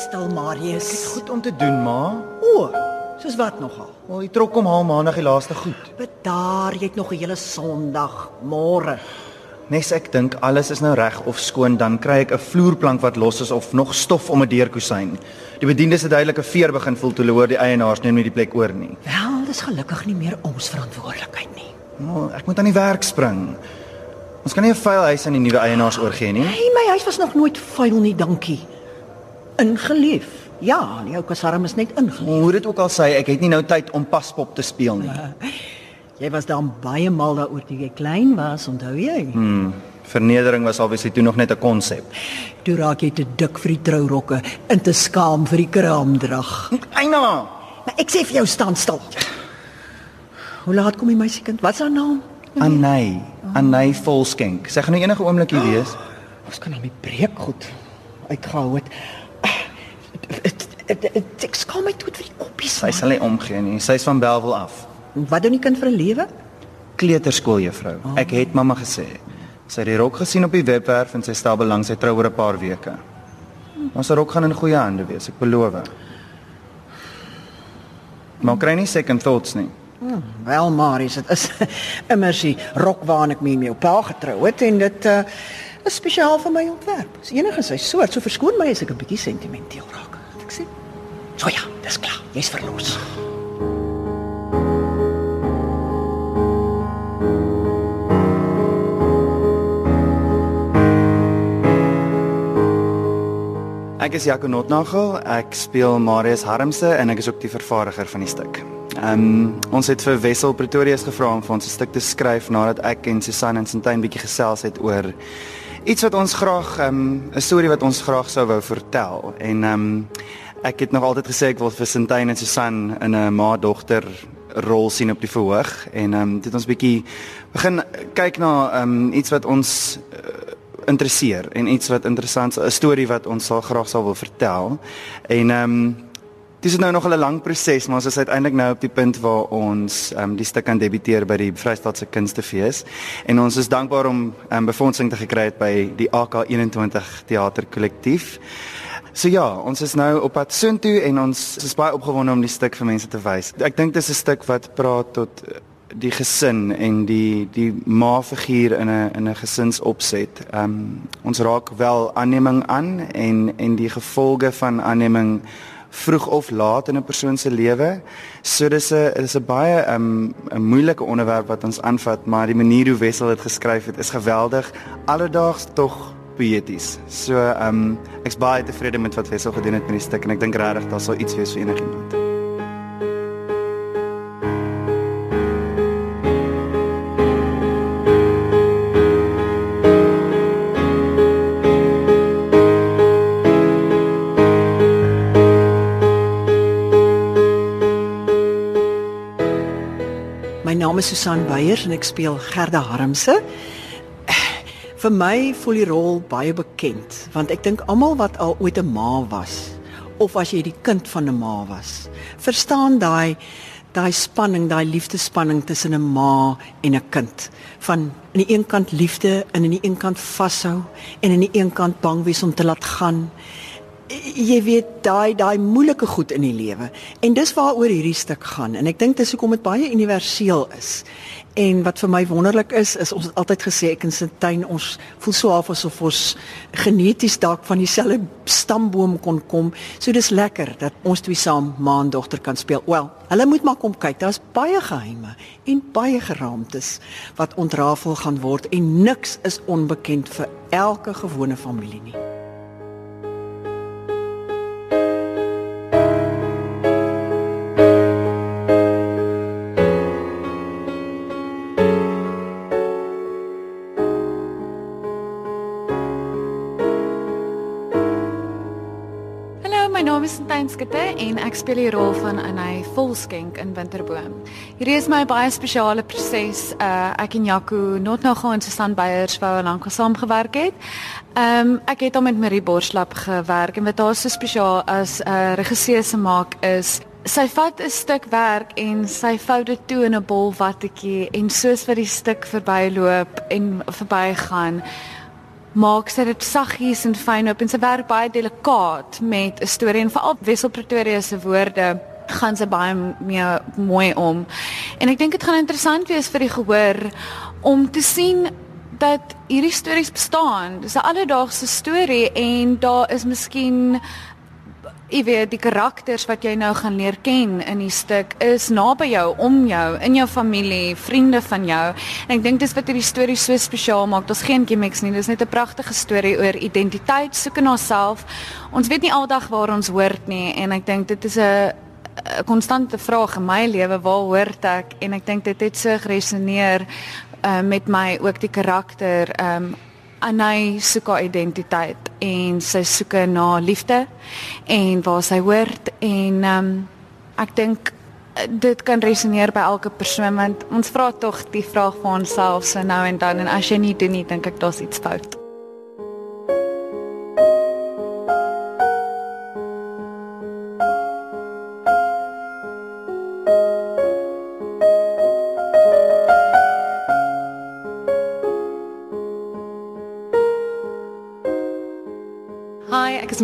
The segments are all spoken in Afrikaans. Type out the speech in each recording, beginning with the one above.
stil, Marius. Goed om te doen, ma. O, soos wat nogal? Wel, jy trok om haal maandag die laaste goed. Bedaar, jy het nog 'n hele Sondag, môre. Nes ek dink alles is nou reg of skoon, dan kry ek 'n vloerplank wat los is of nog stof om 'n deurkusyn. Die bediendes het duidelik 'n veer begin voel toe hulle hoor die eienaars neem nie die plek oor nie. Wel, dis gelukkig nie meer ons verantwoordelikheid nie. Maar ek moet aan die werk spring. Ons kan nie 'n vuil huis aan die nuwe eienaars oorgee nie. Hey, my huis was nog nooit vuil nie, dankie. Ingeleef. Ja, die ou kasarm is net ingeleef. Hoe dit ook al sê, ek het nie nou tyd om paspop te speel nie. Jy was dan baie mal daaroor toe jy klein was, onthou jy? Hmm. Vernedering was obviously toe nog net 'n konsep. Toe raak jy te dik vir die trourokke en te skaam vir die kraamdrag. Eina, Maar ek sê vir jou staan stil. Hoe laat kom die meisiekind? Wat is haar naam? Anay, Anay Volskenk. Sy gaan nou enige oomblik hier wees. Ons kan hom die breek goed uitgehou het. Ek skaam my dood vir die koppies. Sy sal nie omgee nie. Sy's van Belwel af. Wat doen die kind vir 'n lewe? Kleuterskooljuffrou. Oh. Ek het mamma gesê. Sy het die rok gesien op die webwerf en sy stel belang sy trou oor 'n paar weke. Ons rok gaan in goeie hande wees, ek beloof. Maar kry nie second thoughts nie. Hmm, wel Marius, dit is immers die rok waarna ek mee met jou pa getrou het en dit uh, is spesiaal vir my ontwerp. Dis enige sy soort, so verskoon my as ek 'n bietjie sentimenteel raak. Het Ek sê. So ja, dis klaar. Jy's verlos. Ek is Jaco Notnagel. Ek speel Marius Harmse en ek is ook die vervaardiger van die stuk. Ehm um, ons het vir Wessel Pretorius gevra om vir ons 'n stuk te skryf nadat ek en Susan en Sintyn bietjie gesels het oor iets wat ons graag ehm um, 'n storie wat ons graag sou wou vertel. En ehm um, ek het nog altyd gesê ek wil vir Sintyn en Susan in 'n ma-dogter rol sien op die verhoog en ehm um, dit ons bietjie begin kyk na ehm um, iets wat ons uh, interesseer en iets wat interessant 'n storie wat ons sal graag sal wil vertel. En ehm um, dis nou nog 'n lang proses, maar ons is uiteindelik nou op die punt waar ons ehm um, die stuk kan debuteer by die Vrystaatse Kunstefees. En ons is dankbaar om ehm um, befondsing te gekry het by die AK21 Theater Kollektief. So ja, ons is nou op pad soontoe en ons is baie opgewonde om die stuk vir mense te wys. Ek dink dis 'n stuk wat praat tot die gesin en die die ma-figuur in 'n in 'n gesinsopset. Ehm um, ons raak wel aanneming aan en en die gevolge van aanneming vroeg of laat in 'n persoon se lewe. So dis 'n dis 'n baie ehm um, 'n moeilike onderwerp wat ons aanvat, maar die manier hoe Wessel dit geskryf het is geweldig. Alledaags tog poeties. So ehm um, ek's baie tevrede met wat Wessel gedoen het met die stuk en ek dink regtig daar sal iets wees vir enigiemand. Naam is Susan Beyers en ek speel Gerda Harmse. Vir my voel die rol baie bekend want ek dink almal wat al ooit 'n ma was of as jy die kind van 'n ma was, verstaan daai daai spanning, daai liefdesspanning tussen 'n ma en 'n kind. Van aan die een kant liefde en aan die een kant vashou en aan die een kant bang wees om te laat gaan. Jy weet daai daai moeilike goed in die lewe. En dis waaroor hierdie stuk gaan en ek dink dis hoekom dit baie universeel is. En wat vir my wonderlik is, is ons het altyd gesê ek en Sintyn ons voel so half asof ons geneties dalk van dieselfde stamboom kon kom. So dis lekker dat ons twee saam ma en dogter kan speel. Wel, hulle moet maar kom kyk. Daar's baie geheime en baie geraamtes wat ontrafel gaan word en niks is onbekend vir elke gewone familie nie. En ek speel die rol van Anay Volskenk in Winterboom. Hierdie is my baie spesiale proses. Uh ek en Jaco not nou gaan Susan Beyers wou lank saamgewerk het. Um, ek het al met Marie Borslap gewerk en wat daar so spesiaal as 'n uh, regisseur se maak is sy vat 'n stuk werk en sy vou dit toe in 'n bol wattetjie en soos wat die stuk verbyloop en verbygaan maak sy dit saggies en fyn op en sy werk baie delikaat met 'n storie en veral Wessel Pretoria se woorde gaan sy baie meer mooi om. En ek dink dit gaan interessant wees vir die gehoor om te sien dat hierdie stories bestaan. Dis 'n alledaagse storie en daar is miskien jy weet die karakters wat jy nou gaan leer ken in die stuk is naby jou, om jou, in jou familie, vriende van jou. En ek dink dis wat hierdie storie so spesiaal maak. Daar's geen gimmicks nie. Dis net 'n pragtige storie oor identiteit, soek na onsself. Ons weet nie aldag waar ons hoort nie en ek dink dit is 'n 'n konstante vraag in my lewe, waar hoort ek? En ek dink dit het so geresoneer uh, met my ook die karakter um Anay soek haar identiteit en sy soek na liefde en waar sy hoort en um, ek dink eh, dit kan resoneer by elke persoon want ons vra tog die vraag vir onsself so nou en dan en as jy nie doen nie dink ek daar's iets fout.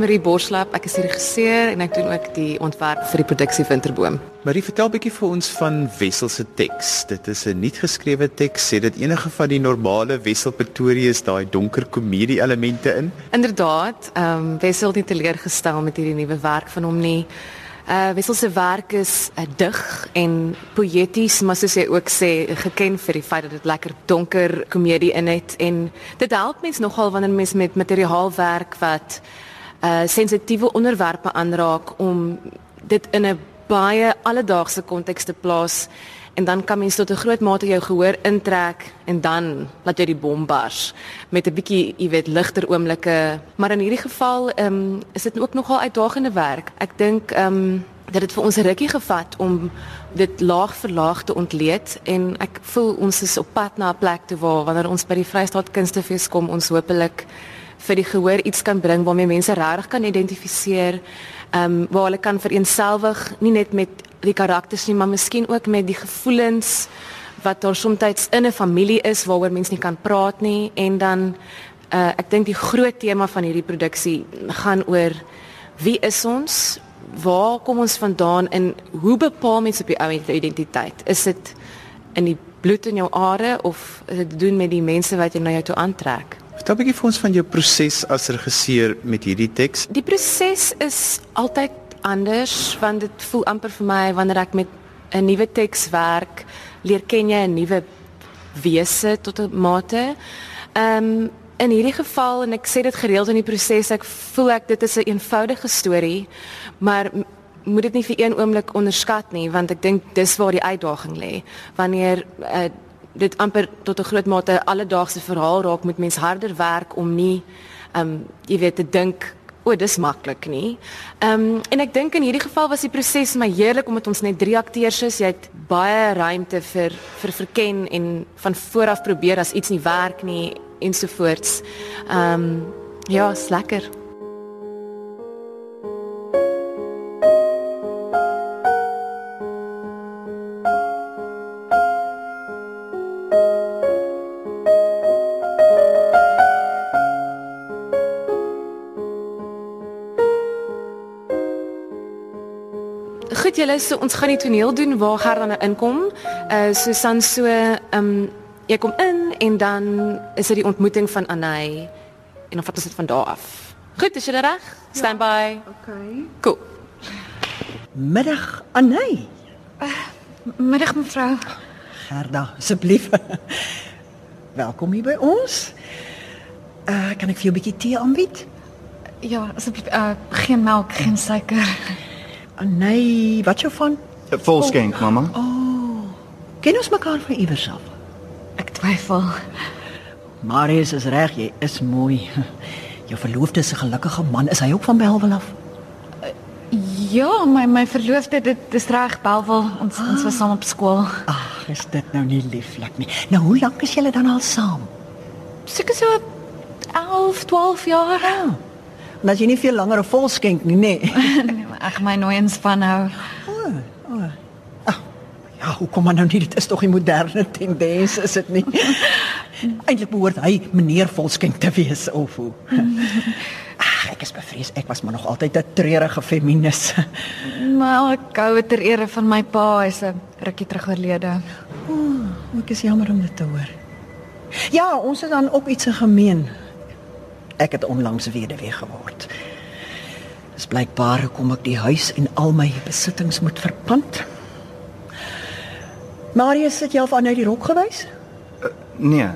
Marie Borslap, ek is die regisseur en ek doen ook die ontwerp vir die produksie Winterboom. Marie, vertel 'n bietjie vir ons van Wessel se teks. Dit is 'n nuut geskrewe teks. Sê dit enige van die normale Wessel Pretoria is daai donker komedie elemente in? Inderdaad, ehm um, Wessel het teleurgestel met hierdie nuwe werk van hom nie. Uh Wessel se werk is uh, dig en poëties, maar soos hy ook sê, geken vir die feit dat dit lekker donker komedie in het en dit help mens nogal wanneer mens met materiaal werk wat uh sensitiewe onderwerpe aanraak om dit in 'n baie alledaagse konteks te plaas en dan kan mens tot 'n groot mate jou gehoor intrek en dan laat jy die bom bars met 'n bietjie, jy weet, ligter oomblikke. Maar in hierdie geval ehm um, is dit ook nogal uitdagende werk. Ek dink ehm um, dat dit vir ons 'n rukkie gevat om dit laag vir laag te ontleed en ek voel ons is op pad na 'n plek toe waar wanneer ons by die Vrystaat Kunstefees kom ons hopelik vir die gehoor iets kan bring waarmee mense regtig kan identifiseer, ehm um, waar hulle kan vereenselwig nie net met die karakters nie, maar miskien ook met die gevoelens wat daar soms in 'n familie is waaroor mense nie kan praat nie en dan uh, ek dink die groot tema van hierdie produksie gaan oor wie is ons? Waar kom ons vandaan en hoe bepaal mense op die ou identiteit? Is dit in die bloed in jou are of is dit doen met die mense wat jy na jou toe aantrek? Vertel 'n bietjie vir ons van jou proses as regisseur met hierdie teks. Die proses is altyd anders want dit voel amper vir my wanneer ek met 'n nuwe teks werk, leer ken jy 'n nuwe wese tot 'n mate. Ehm um, in hierdie geval en ek sê dit gereeld in die proses, ek voel ek dit is 'n eenvoudige storie, maar moet dit nie vir een oomblik onderskat nie want ek dink dis waar die uitdaging lê. Wanneer uh, dit amper tot 'n groot mate alledaagse verhaal raak met mens harder werk om nie ehm um, jy weet te dink o, dis maklik nie. Ehm um, en ek dink in hierdie geval was die proses my heerlik omdat ons net drie akteurs is. Jy het baie ruimte vir vir verken en van vooraf probeer as iets nie werk nie ensovoorts. Ehm um, ja, lekker. So ons gaan die toneel doen waar Gerda nou inkom. Uh Susan so ehm um, jy kom in en dan is dit die ontmoeting van Anay en dan vat ons dit van daar af. Goed, is jy reg? Stand by. Ja, okay. Cool. Middag Anay. Uh, middag mevrou. Gerda, asseblief. Welkom hier by ons. Uh kan ek vir jou 'n bietjie tee aanbied? Ja, asseblief uh geen melk, geen suiker. Oh, nee, wat jou van? Volskenk, oh. mamma. Oh. Ken ons mekaar van iewers af? Ek twyfel. Marius is reg, jy is mooi. Jou verloofde is 'n gelukkige man. Is hy ook van Belwel af? Uh, Ja, my my verloofde dit dis reg Belwel. Ons ons was saam op skool. Ag, is dit nou nie lieflik nie. Nou hoe lank is julle dan al saam? Seker so 11, 12 jaar. En as jy nie veel langer 'n vol skenk nie, nê. Nee. Ek my nooiens van nou. Ja, hoe kom maar nou nie? Dit is tog 'n moderne tendens, is dit nie? Eintlik behoort hy meneer Volskenk te wees of hoe? Ag, ek is bevrees ek was maar nog altyd 'n treurige feminis. Maar ek hou ter ere van my pa, hy's 'n rukkie terug oorlede. Ek is jammer om dit te hoor. Ja, ons het dan ook iets gemeen. Ek het onlangs weduwee geword. Dis blykbaar hoekom ek die huis en al my besittings moet verpand. Marius het jou van uit die rok gewys? Nee,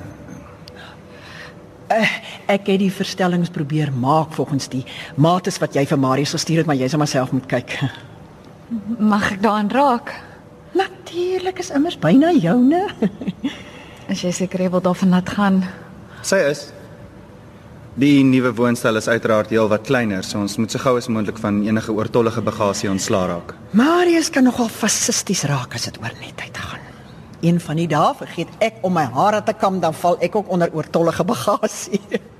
Uh, ek het die verstellings probeer maak volgens die mates wat jy vir Marius gestuur het, maar jy sal maar self moet kyk. Mag ek daaraan raak? Natuurlik is immers byna joune. As jy seker wil daarvan laat gaan. sy is. Die nuwe woonstel is uiteraard heelwat kleiner, so ons moet so gou as moontlik van enige oortollige bagasie ontslaa raak. Marius kan nogal fascisties raak as dit oor netheid gaan. Een van die dae vergeet ek om my hare te kam, dan val ek ook onder oortollige bagasie.